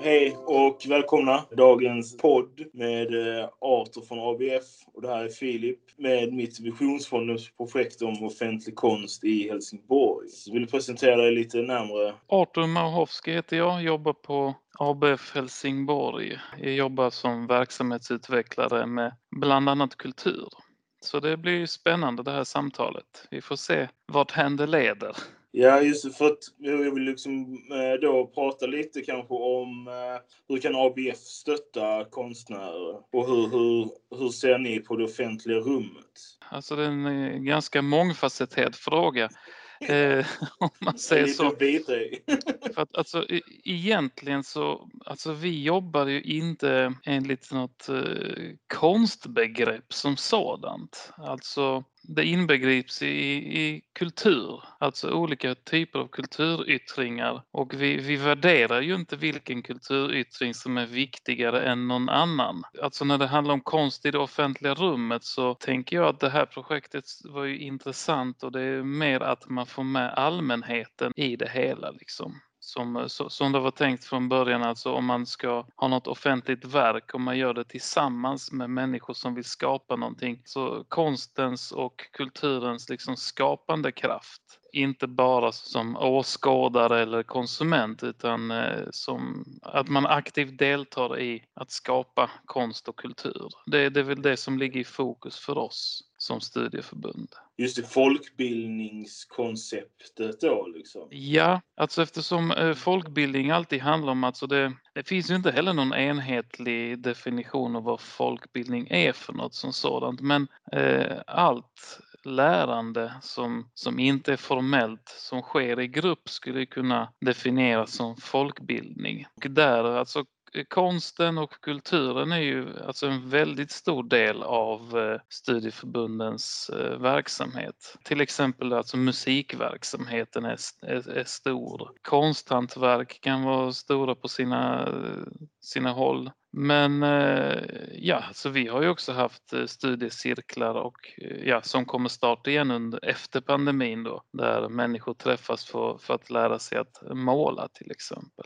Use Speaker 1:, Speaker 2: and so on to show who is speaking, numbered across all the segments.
Speaker 1: Hej och välkomna dagens podd med eh, Arthur från ABF och det här är Filip med mitt Visionsfondens projekt om offentlig konst i Helsingborg. Så vill presentera dig lite närmare.
Speaker 2: Arthur Mauhovski heter jag, jobbar på ABF Helsingborg. Jag jobbar som verksamhetsutvecklare med bland annat kultur. Så det blir spännande det här samtalet. Vi får se vart händer leder.
Speaker 1: Ja, just det. För att jag vill liksom eh, då prata lite kanske om eh, hur kan ABF stötta konstnärer och hur, hur, hur ser ni på det offentliga rummet?
Speaker 2: Alltså det är en eh, ganska mångfacetterad fråga. Eh, om man säger så. För att, alltså, egentligen så, alltså vi jobbar ju inte enligt något eh, konstbegrepp som sådant. Alltså det inbegrips i, i kultur, alltså olika typer av kulturyttringar. Och vi, vi värderar ju inte vilken kulturyttring som är viktigare än någon annan. Alltså när det handlar om konst i det offentliga rummet så tänker jag att det här projektet var ju intressant och det är mer att man får med allmänheten i det hela liksom som, eh, som det var tänkt från början. Alltså om man ska ha något offentligt verk, och man gör det tillsammans med människor som vill skapa någonting. Så konstens och kulturens liksom skapande kraft inte bara som åskådare eller konsument utan eh, som att man aktivt deltar i att skapa konst och kultur. Det, det är väl det som ligger i fokus för oss som studieförbund.
Speaker 1: Just det, folkbildningskonceptet då liksom?
Speaker 2: Ja, alltså eftersom eh, folkbildning alltid handlar om, alltså det, det finns ju inte heller någon enhetlig definition av vad folkbildning är för något som sådant, men eh, allt lärande som, som inte är formellt, som sker i grupp skulle kunna definieras som folkbildning. Och där alltså konsten och kulturen är ju alltså en väldigt stor del av eh, studieförbundens eh, verksamhet. Till exempel alltså musikverksamheten är, är, är stor. Konsthantverk kan vara stora på sina, sina håll. Men eh, ja, så vi har ju också haft eh, studiecirklar och eh, ja, som kommer starta igen under, efter pandemin då, där människor träffas för, för att lära sig att måla till exempel.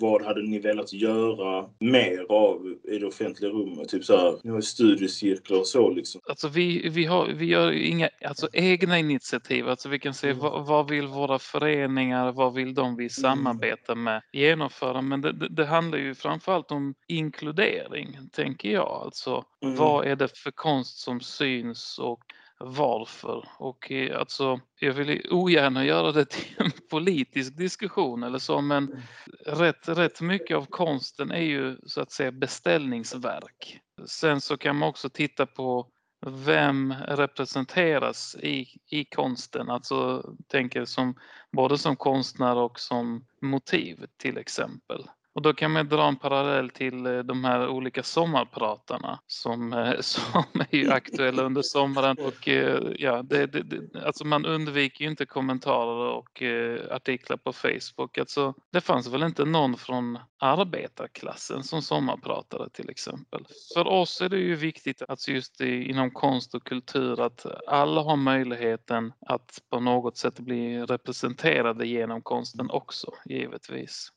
Speaker 1: Vad hade ni velat göra mer av i det offentliga rummet? Typ så här, ni har studiecirklar och så liksom.
Speaker 2: Alltså vi, vi, har, vi gör inga alltså, egna initiativ. Alltså vi kan se mm. vad, vad, vill våra föreningar, vad vill de vi mm. samarbetar med genomföra? Men det, det, det handlar ju framförallt om inkludering, tänker jag. Alltså mm. vad är det för konst som syns och varför. Och eh, alltså, jag vill ogärna göra det till en politisk diskussion eller så, men mm. rätt, rätt mycket av konsten är ju så att säga beställningsverk. Sen så kan man också titta på vem representeras i, i konsten, alltså tänker som både som konstnär och som motiv till exempel. Och då kan man dra en parallell till eh, de här olika sommarpratarna som, eh, som är ju aktuella under sommaren. Och eh, ja, det, det, det, alltså man undviker ju inte kommentarer och artiklar på Facebook. Alltså, det fanns väl inte någon från arbetarklassen som sommarpratare till exempel. För oss är det ju viktigt att just inom konst och kultur att alla har möjligheten att på något sätt bli representerade genom konsten också, givetvis.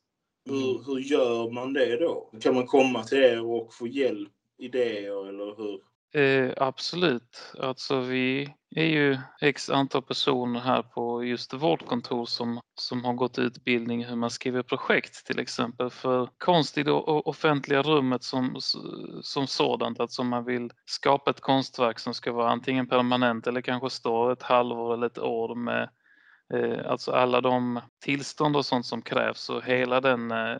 Speaker 1: Hur, hur gör man det då? Kan man komma till er och få hjälp, idéer eller hur?
Speaker 2: Eh, absolut. Alltså vi är ju x antal personer här på just vårt kontor som, som har gått utbildning hur man skriver projekt till exempel för konst i det offentliga rummet som, som sådant. Alltså man vill skapa ett konstverk som ska vara antingen permanent eller kanske stå ett halvår eller ett år med Eh, alltså alla de tillstånd och sånt som krävs och hela den eh,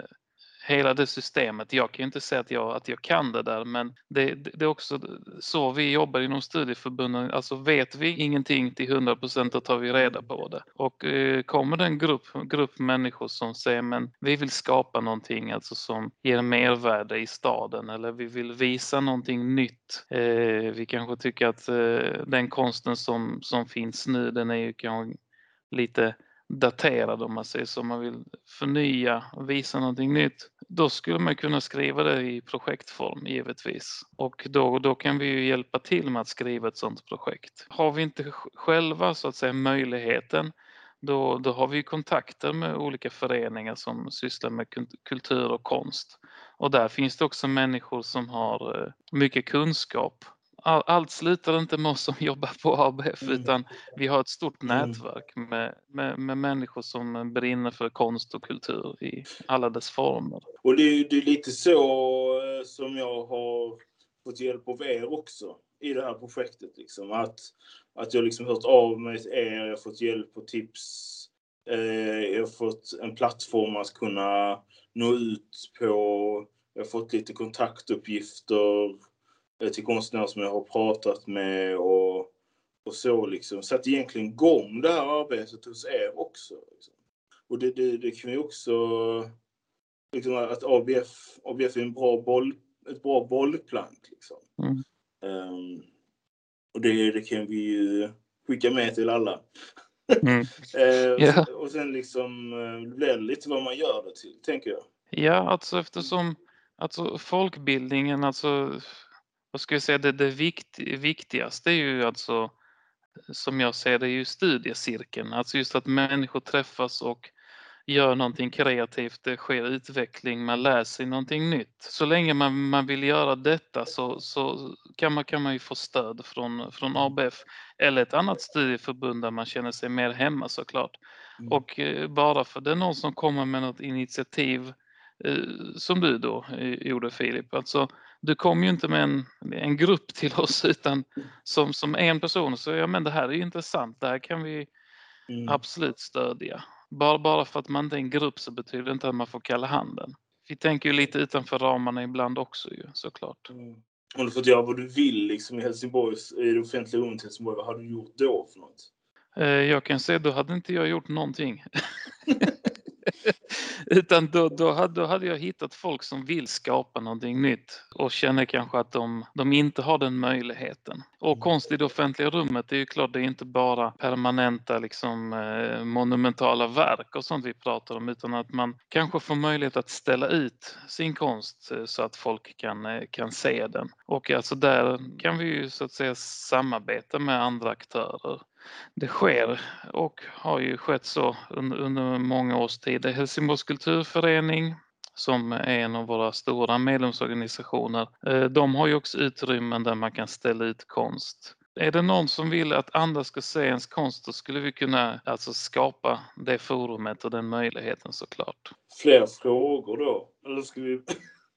Speaker 2: hela det systemet. Jag kan ju inte säga att jag, att jag kan det där men det, det, är också så vi jobbar inom studieförbunden. Alltså vet vi ingenting till 100 procent då tar vi reda på det. Och eh, kommer det en grupp, grupp människor som säger men vi vill skapa någonting alltså som ger mervärde i staden eller vi vill visa någonting nytt. Vi kanske tycker att den konsten som, som finns nu den är ju kanske lite daterad om man säger så, man vill förnya och visa någonting nytt. Då skulle man kunna skriva det i projektform givetvis. Och då, då kan vi ju hjälpa till med att skriva ett sådant projekt. Har vi inte själva så att säga möjligheten då, då har vi kontakter med olika föreningar som sysslar med kultur och konst. Och där finns det också människor som har eh, mycket kunskap. Allt slutar inte med oss som jobbar på ABF mm. utan vi har ett stort mm. nätverk med, med, med, människor som brinner för konst och kultur i alla dess former.
Speaker 1: Och det är, det är lite så eh, som jag har fått hjälp av er också i det här projektet. Liksom. Att, att jag liksom hört av mig till er, jag har fått hjälp och tips. Eh, jag har fått en plattform att kunna nå ut på. Jag har fått lite kontaktuppgifter till konstnärer som jag har pratat med och, och så liksom. Satt egentligen igång det här arbetet hos er också. Liksom. Och det, det, det kan vi också... Liksom att ABF, ABF är en bra boll, ett bra bollplank. Liksom. Mm. Um, och det, det kan vi ju skicka med till alla. Mm. yeah. Och sen liksom blir det lite vad man gör det till, tänker jag.
Speaker 2: Ja, alltså eftersom alltså folkbildningen, alltså vad ska jag säga, det, det vikt, viktigaste är ju alltså som jag ser det är ju studiecirkeln, alltså just att människor träffas och gör någonting kreativt, det sker utveckling, man lär sig någonting nytt. Så länge man, man vill göra detta så, så kan, man, kan man ju få stöd från, från ABF eller ett annat studieförbund där man känner sig mer hemma såklart. Mm. Och eh, bara för det är någon som kommer med något initiativ som du då eh, gjorde Filip, alltså du kom ju inte med en, en grupp till oss utan som, som en person så ja men det här är ju intressant, det här kan vi mm. absolut stödja. Bara, bara för att man inte är en grupp så betyder det inte att man får kalla handen. Vi tänker ju lite utanför ramarna ibland också ju såklart. Mm.
Speaker 1: Om du fått göra vad du vill liksom i Helsingborgs, i det offentliga rummet i Helsingborg, vad hade du gjort då för något?
Speaker 2: Eh, jag kan säga då hade inte jag gjort någonting. Utan då, då, hade, då hade jag hittat folk som vill skapa någonting nytt och känner kanske att de, de inte har den möjligheten. Och mm. konst i det offentliga rummet, det är ju klart det är inte bara permanenta liksom, eh, monumentala verk och sånt vi pratar om utan att man kanske får möjlighet att ställa ut sin konst eh, så att folk kan, eh, kan se den. Och alltså där kan vi ju så att säga samarbeta med andra aktörer det sker och har ju skett så under, många års tid. Helsingborgs kulturförening som är en av våra stora medlemsorganisationer. Eh, de har ju också utrymmen där man kan ställa ut konst. Är det någon som vill att andra ska se ens konst då skulle vi kunna alltså skapa det forumet och den möjligheten såklart.
Speaker 1: Fler frågor då? Eller ska vi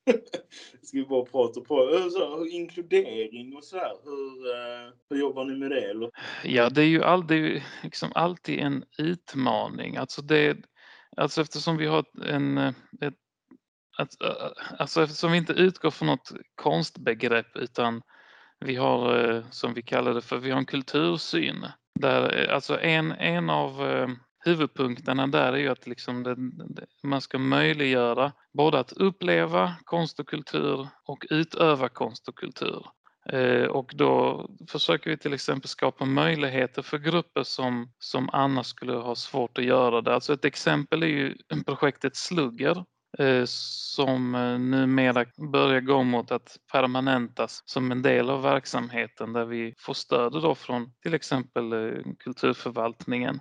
Speaker 1: Ska vi bara prata på eh, så, inkludering och så här. Hur, eh, hur jobbar ni med det? Eller?
Speaker 2: Ja, det är ju alltid, liksom alltid en utmaning. Alltså, det, alltså eftersom vi har en, eh, ett, att, alltså eftersom vi inte utgår från något konstbegrepp utan vi har, som vi kallar det för, vi har en kultursyn. Där, alltså en, en av huvudpunkterna där är ju att liksom det, det, man ska möjliggöra både att uppleva konst och kultur och utöva konst och kultur. Eh, och då försöker vi till exempel skapa möjligheter för grupper som, som annars skulle ha svårt att göra det. Alltså ett exempel är ju projektet Slugger Eh, som eh, numera börjar gå mot att permanentas som en del av verksamheten där vi får stöd då från till exempel eh, kulturförvaltningen.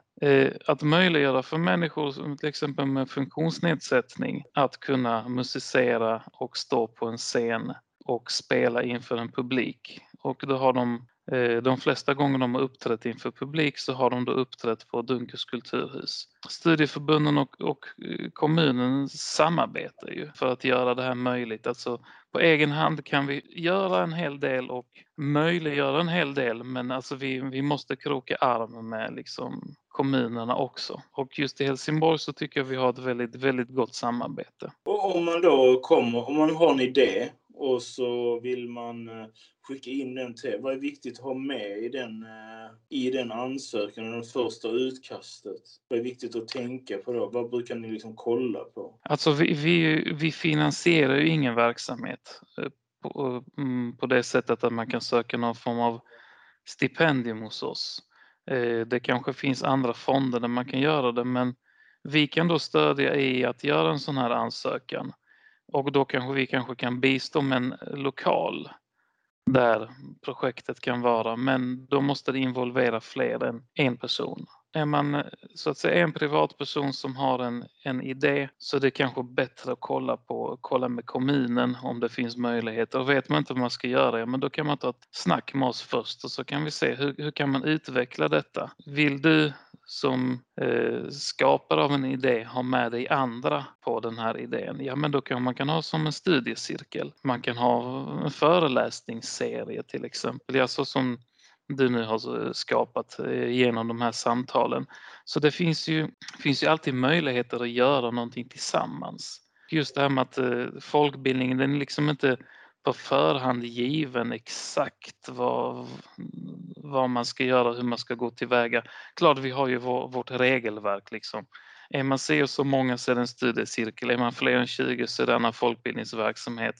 Speaker 2: Att möjliggöra för människor till exempel med funktionsnedsättning att kunna musicera och stå på en scen och spela inför en publik. Och då har de Eh, de flesta gånger de har uppträtt inför publik så har de då uppträtt på Dunkers kulturhus. Studieförbunden och, och eh, kommunen samarbetar ju för att göra det här möjligt. Alltså på egen hand kan vi göra en hel del och möjliggöra en hel del men alltså vi, vi måste kroka arm med liksom kommunerna också. Och just i Helsingborg så tycker jag vi har ett väldigt, väldigt gott samarbete.
Speaker 1: Och om man då kommer, om man har en idé och så vill man eh, skicka in den till Vad är viktigt att ha med i den, eh, i den ansökan, det första utkastet? Vad är viktigt att tänka på då? Vad brukar ni liksom kolla på?
Speaker 2: Alltså vi, vi, vi finansierar ju ingen verksamhet eh, på, mm, på det sättet att man kan söka någon form av stipendium hos oss. Det kanske finns andra fonder där man kan göra det men vi kan då stödja i att göra en sån här ansökan och då kanske vi kanske kan bistå med en lokal där projektet kan vara men då måste det involvera fler än en person. är man eh, så att säga en privatperson som har en, en idé så är det kanske bättre att kolla, på, kolla med kommunen om det finns möjligheter. Och vet man inte vad man ska göra, ja, men då kan man ta ett snack med oss först och så kan vi se hur, hur kan man utveckla detta. Vill du som eh, skapare av en idé ha med dig andra på den här idén, ja men då kan man kan ha som en studiecirkel. Man kan ha en föreläsningsserie till exempel, alltså som du nu har eh, skapat eh, genom de här samtalen. Så det finns ju, finns ju alltid möjligheter att göra någonting tillsammans. Just det här med att eh, folkbildningen, den är liksom inte på förhand given exakt vad, vad man ska göra, hur man ska gå tillväga. Klart, vi har ju vår, vårt regelverk liksom. Är man ser så många så är det en studiecirkel, är man fler än 20 så är det annan folkbildningsverksamhet.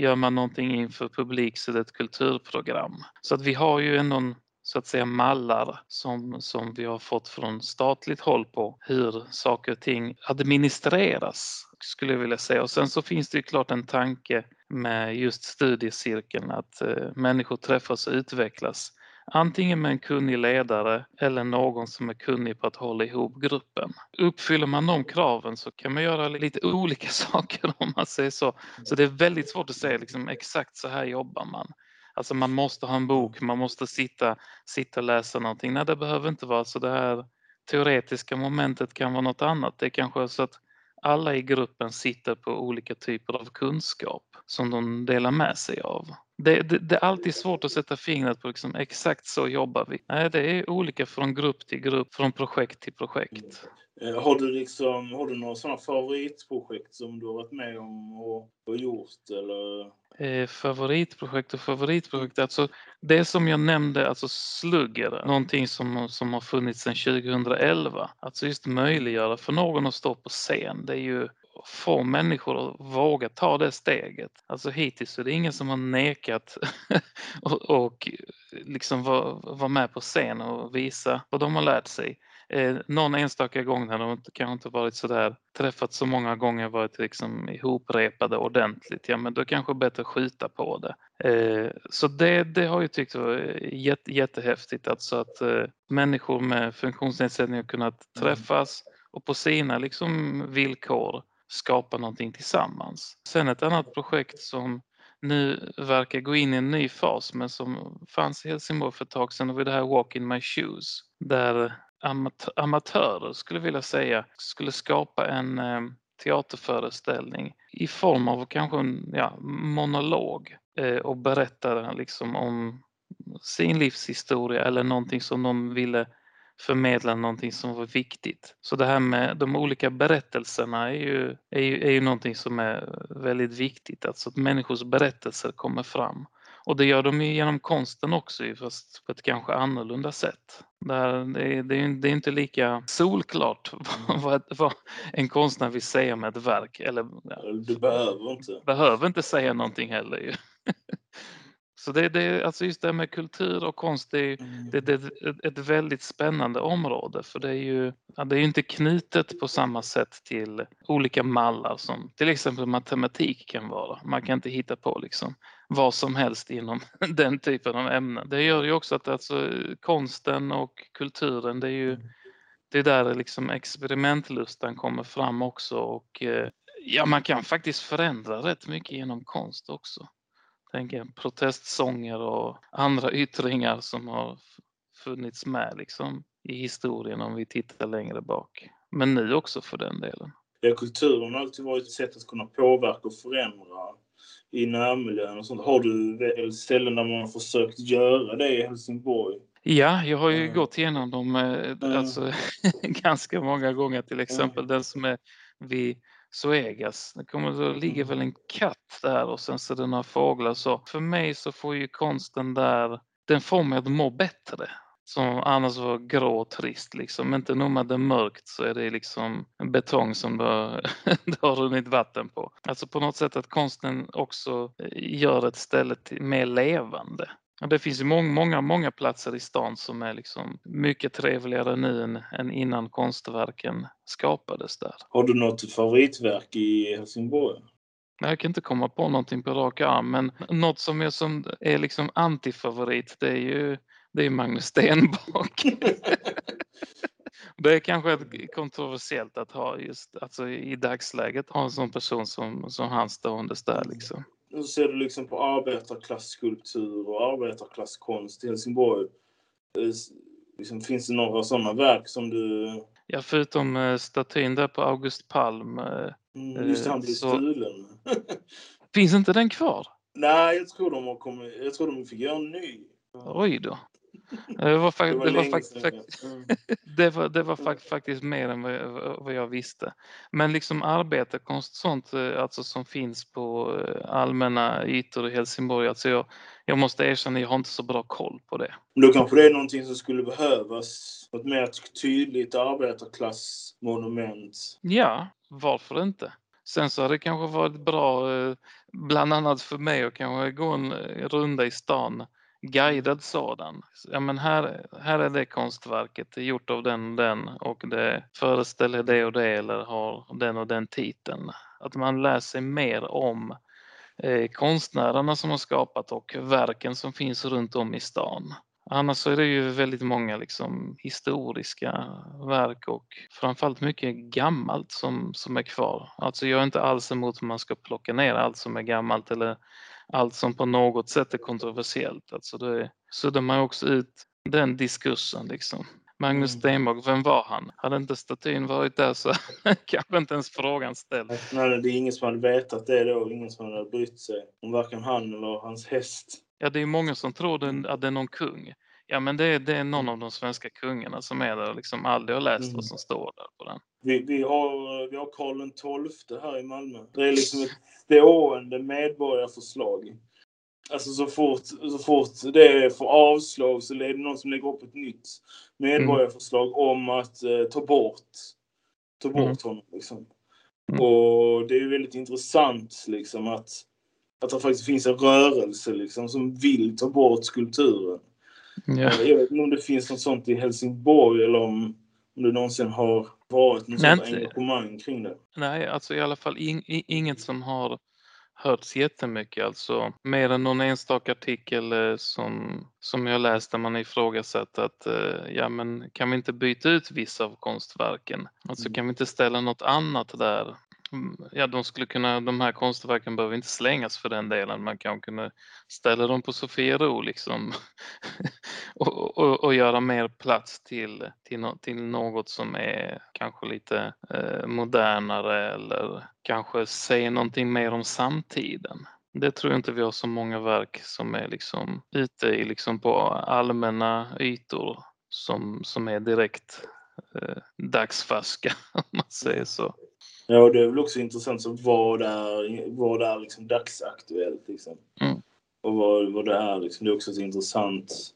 Speaker 2: Gör man någonting inför publik så är det ett kulturprogram. Så att vi har ju ändå så att säga mallar som, som vi har fått från statligt håll på hur saker och ting administreras skulle jag vilja säga. Och sen så finns det ju klart en tanke med just studiecirkeln att eh, människor träffas och utvecklas. Antingen med en kunnig ledare eller någon som är kunnig på att hålla ihop gruppen. Uppfyller man de kraven så kan man göra lite olika saker om man säger så. Så det är väldigt svårt att säga liksom, exakt så här jobbar man. Alltså man måste ha en bok, man måste sitta, sitta och läsa någonting. Nej, det behöver inte vara så. Det här teoretiska momentet kan vara något annat. Det är kanske så att alla i gruppen sitter på olika typer av kunskap som de delar med sig av. Det, det, det, är alltid svårt att sätta fingret på liksom, exakt så jobbar vi. Nej, det är olika från grupp till grupp, från projekt till projekt.
Speaker 1: Mm. Har du, liksom, har du några sådana favoritprojekt som du har varit med om och, och gjort? Eller?
Speaker 2: Eh, favoritprojekt och favoritprojekt, alltså det som jag nämnde, alltså slugger, någonting som, som har funnits sedan 2011. Alltså just möjliggöra för någon att stå på scen, det är ju få människor att våga ta det steget. Alltså hittills är det ingen som har nekat och, och liksom vara var med på scen och visa vad de har lärt sig. Eh, någon enstaka gång när de kanske inte varit så där träffats så många gånger varit liksom ihoprepade ordentligt, ja men då kanske bättre skjuta på det. Eh, så det, det har jag tyckt var jätte, jättehäftigt, alltså att eh, människor med funktionsnedsättning har kunnat mm. träffas och på sina liksom villkor skapa någonting tillsammans. Sen ett annat projekt som nu verkar gå in i en ny fas men som fanns i Helsingborg för ett tag sedan var det här Walk in my shoes där amat amatörer skulle vilja säga skulle skapa en eh, teaterföreställning i form av kanske en ja, monolog eh, och berätta liksom om sin livshistoria eller någonting som de ville förmedla någonting som var viktigt. Så det här med de olika berättelserna är ju, är ju, är ju någonting som är väldigt viktigt, alltså att människors berättelser kommer fram. Och det gör de ju genom konsten också, fast på ett kanske annorlunda sätt. Där det, är, det, är, det är inte lika solklart vad, vad en konstnär vill säga med ett verk. Eller,
Speaker 1: du behöver inte.
Speaker 2: Behöver inte säga någonting heller ju. Så det, det, alltså just det här med kultur och konst, det, mm. det, det är ett väldigt spännande område för det är ju ja, det är inte knutet på samma sätt till olika mallar som till exempel matematik kan vara. Man kan inte hitta på liksom vad som helst inom den typen av ämnen. Det gör ju också att alltså, konsten och kulturen, det är ju mm. det är där liksom experimentlustan kommer fram också och eh, ja, man kan faktiskt förändra rätt mycket genom konst också tänker protestsånger och andra yttringar som har funnits med liksom i historien om vi tittar längre bak. Men nu också för den delen.
Speaker 1: Ja, kulturen har alltid varit ett sätt att kunna påverka och förändra i närmiljön och sånt. Har du ställen där man har försökt göra det i Helsingborg?
Speaker 2: Ja, jag har ju mm. gått igenom dem mm. alltså, ganska många gånger. Till exempel mm. den som är vid Zoegas. Det kommer då ligger väl en katt där och sen så är det några fåglar så. För mig så får ju konsten där, den får mig att må bättre. Som annars var grå och trist liksom. Inte nog med det mörkt så är det liksom betong som det har, det har runnit vatten på. Alltså på något sätt att konsten också gör ett ställe till, mer levande. Och det finns många, många, många platser i stan som är liksom mycket trevligare nu än, än innan konstverken skapades där.
Speaker 1: Har du något favoritverk i Helsingborg?
Speaker 2: Jag kan inte komma på någonting på rak arm, men något som är, som är liksom antifavorit, det är ju det är Magnus Stenbock. Det är kanske kontroversiellt att ha just alltså i dagsläget ha en sån person som, som han ståendes där liksom.
Speaker 1: Nu ser du liksom på arbetarklasskulptur och arbetarklasskonst i Helsingborg. Eh, Liksom, finns det några sådana verk som du...
Speaker 2: Ja, förutom eh, statyn där på August Palm. Eh,
Speaker 1: Mm, just det, han blev
Speaker 2: så-
Speaker 1: stulen.
Speaker 2: finns inte den kvar?
Speaker 1: Nej, jag tror de har kommit... Jag tror de fick göra en ny.
Speaker 2: Oj då. Det var,
Speaker 1: Det
Speaker 2: fakt-
Speaker 1: var
Speaker 2: det var, fakt-
Speaker 1: Mm.
Speaker 2: det var, det var fakt- faktiskt mer än vad jag, vad jag visste. Men liksom arbetarkonst sånt eh, alltså som finns på eh, allmänna ytor i Helsingborg. Alltså jag, jag måste erkänna, jag har inte så bra koll på det.
Speaker 1: Men Då kanske det är någonting som skulle behövas. Ett mer tydligt arbetarklassmonument.
Speaker 2: Ja, varför inte? Sen så har det kanske varit bra, eh, bland annat för mig att kanske gå en runda i stan, guidad sådan. Ja men här, här är det konstverket, det är gjort av den och den och det föreställer det och det eller har den och den titeln. Att man lär sig mer om eh, konstnärerna som har skapat och verken som finns runt om i stan. Annars så är det ju väldigt många liksom historiska verk och framförallt mycket gammalt som, som är kvar. Alltså jag är inte alls emot att man ska plocka ner allt som är gammalt eller allt som på något sätt är kontroversiellt. Alltså det suddar man också ut den diskursen liksom. Magnus
Speaker 1: Mm.
Speaker 2: Stenbock, vem var han? Hade inte statyn varit där så kanske inte ens frågan ställs.
Speaker 1: Nej, det är ingen som hade vetat det då. Ingen som hade brytt sig om varken han eller hans häst.
Speaker 2: Ja, det är många som tror att det är någon kung. Ja, men det, är- det är någon av de svenska kungarna som är där och liksom aldrig har läst
Speaker 1: Mm.
Speaker 2: vad som står där på den.
Speaker 1: Vi, vi, har, vi har Karl XII här i Malmö. Det är liksom ett stående medborgarförslag. Alltså så fort, så fort det får avslag så är det någon som lägger upp ett nytt medborgarförslag om att eh, ta bort, ta bort
Speaker 2: Mm.
Speaker 1: honom. Liksom.
Speaker 2: Mm.
Speaker 1: Och det är väldigt intressant liksom att, att det faktiskt finns en rörelse liksom, som vill ta bort skulpturen.
Speaker 2: Ja.
Speaker 1: Jag vet inte om det finns något sånt i Helsingborg eller om, om det någonsin har varit något sånt engagemang kring det.
Speaker 2: Nej, alltså i alla fall in, i, inget som har hörts jättemycket. Alltså mer än någon enstaka artikel eh, som, som jag läste där man ifrågasatt att eh, ja, men kan vi inte byta ut vissa av konstverken? Alltså
Speaker 1: Mm.
Speaker 2: kan vi inte ställa något annat där? Mm, ja, de skulle kunna, de här konstverken behöver inte slängas för den delen. Man kan kunna ställa dem på Sofiero liksom och, och, och göra mer plats till, till, till något som är kanske lite eh, modernare eller kanske säger någonting mer om samtiden. Det tror jag inte vi har så många verk som är liksom ute i liksom på allmänna ytor som, som är direkt eh, dagsfärska om man säger så.
Speaker 1: Ja, det är väl också intressant så vad är, vad är liksom dagsaktuellt liksom.
Speaker 2: Mm.
Speaker 1: Och vad, vad det är liksom. Det är också så intressant.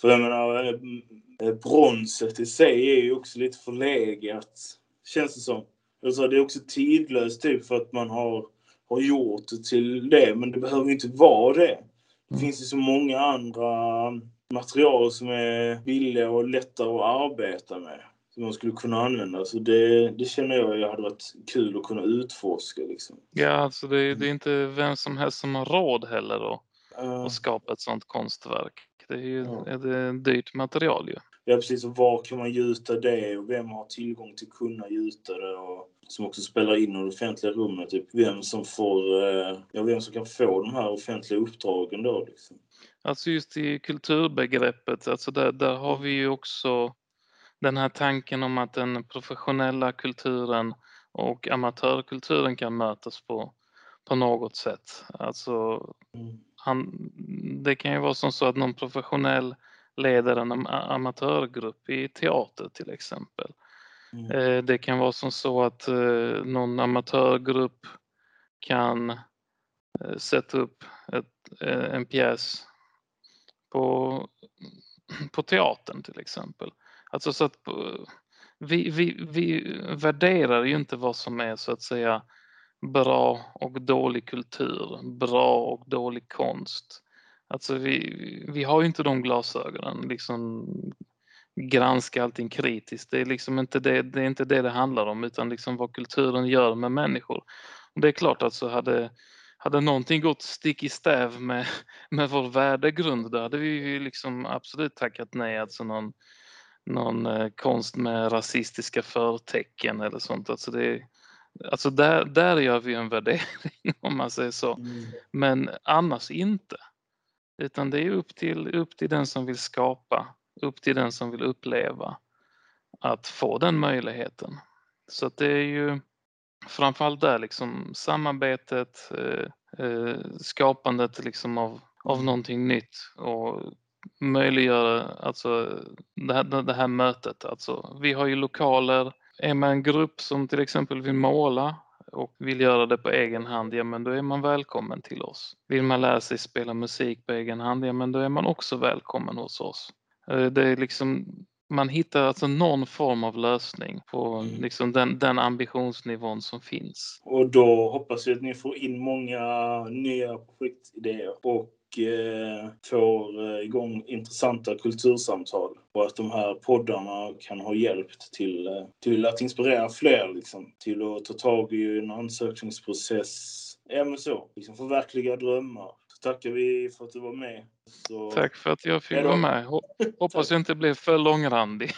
Speaker 1: För jag menar, eh, eh, bronset i sig är ju också lite förlegat. Känns det som. Alltså, det är också tidlöst typ för att man har, har gjort det till det. Men det behöver ju inte vara det. Det
Speaker 2: Mm.
Speaker 1: finns ju så många andra material som är billiga och lättare att arbeta med. Som man skulle kunna använda. Så det, det känner jag jag hade varit kul att kunna utforska. Liksom.
Speaker 2: Ja, alltså det, är- det är inte vem som helst som har råd heller att,
Speaker 1: Eh,
Speaker 2: att skapa ett sådant konstverk. Det är ju
Speaker 1: Ja.
Speaker 2: är det dyrt material ju.
Speaker 1: Ja, precis. Och var kan man gjuta det och vem har tillgång till att kunna gjuta det? Och som också spelar in i det offentliga rummet. Typ vem som får, eh, ja, vem som kan få de här offentliga uppdragen då. Liksom.
Speaker 2: Alltså just i kulturbegreppet, alltså där, där har vi ju också den här tanken om att den professionella kulturen och amatörkulturen kan mötas på, på något sätt. Alltså
Speaker 1: Mm.
Speaker 2: han, det kan ju vara som så att någon professionell leder en am- amatörgrupp i teater till exempel.
Speaker 1: Mm.
Speaker 2: Eh, Det kan vara som så att eh, någon amatörgrupp kan eh, sätta upp ett, en pjäs på, på teatern till exempel. Alltså så att eh, vi, vi, vi värderar ju inte vad som är så att säga bra och dålig kultur, bra och dålig konst. Alltså vi, vi har ju inte de glasögonen, liksom granska allting kritiskt. Det är liksom inte det det, är inte det det handlar om utan liksom vad kulturen gör med människor. Och det är klart att så hade, hade någonting gått stick i stäv med, med vår värdegrund då hade vi ju liksom absolut tackat nej. Alltså någon, någon eh, konst med rasistiska förtecken eller sånt. Alltså, det, alltså där, där gör vi en värdering om man säger så.
Speaker 1: Mm.
Speaker 2: Men annars inte. Utan det är upp till, upp till den som vill skapa, upp till den som vill uppleva att få den möjligheten. Så det är ju framförallt där liksom samarbetet, eh, eh, skapandet liksom av, av någonting nytt och möjliggöra alltså det här, det här mötet. Alltså, vi har ju lokaler. Är man en grupp som till exempel vill måla och vill göra det på egen hand, ja men då är man välkommen till oss. Vill man lära sig spela musik på egen hand, ja men då är man också välkommen hos oss. Eh, det är liksom, man hittar alltså någon form av lösning på
Speaker 1: Mm.
Speaker 2: liksom den, den ambitionsnivån som finns.
Speaker 1: Och då hoppas vi att ni får in många nya projektidéer och får eh, igång intressanta kultursamtal. Och att de här poddarna kan ha hjälpt till, eh, till att inspirera fler, liksom, till att ta tag i en ansökningsprocess. Ja, men så. Liksom förverkliga drömmar. Så tackar vi för att du var med. Så,
Speaker 2: Tack för att jag fick vara med. Ho- Hoppas jag inte blev för långrandig.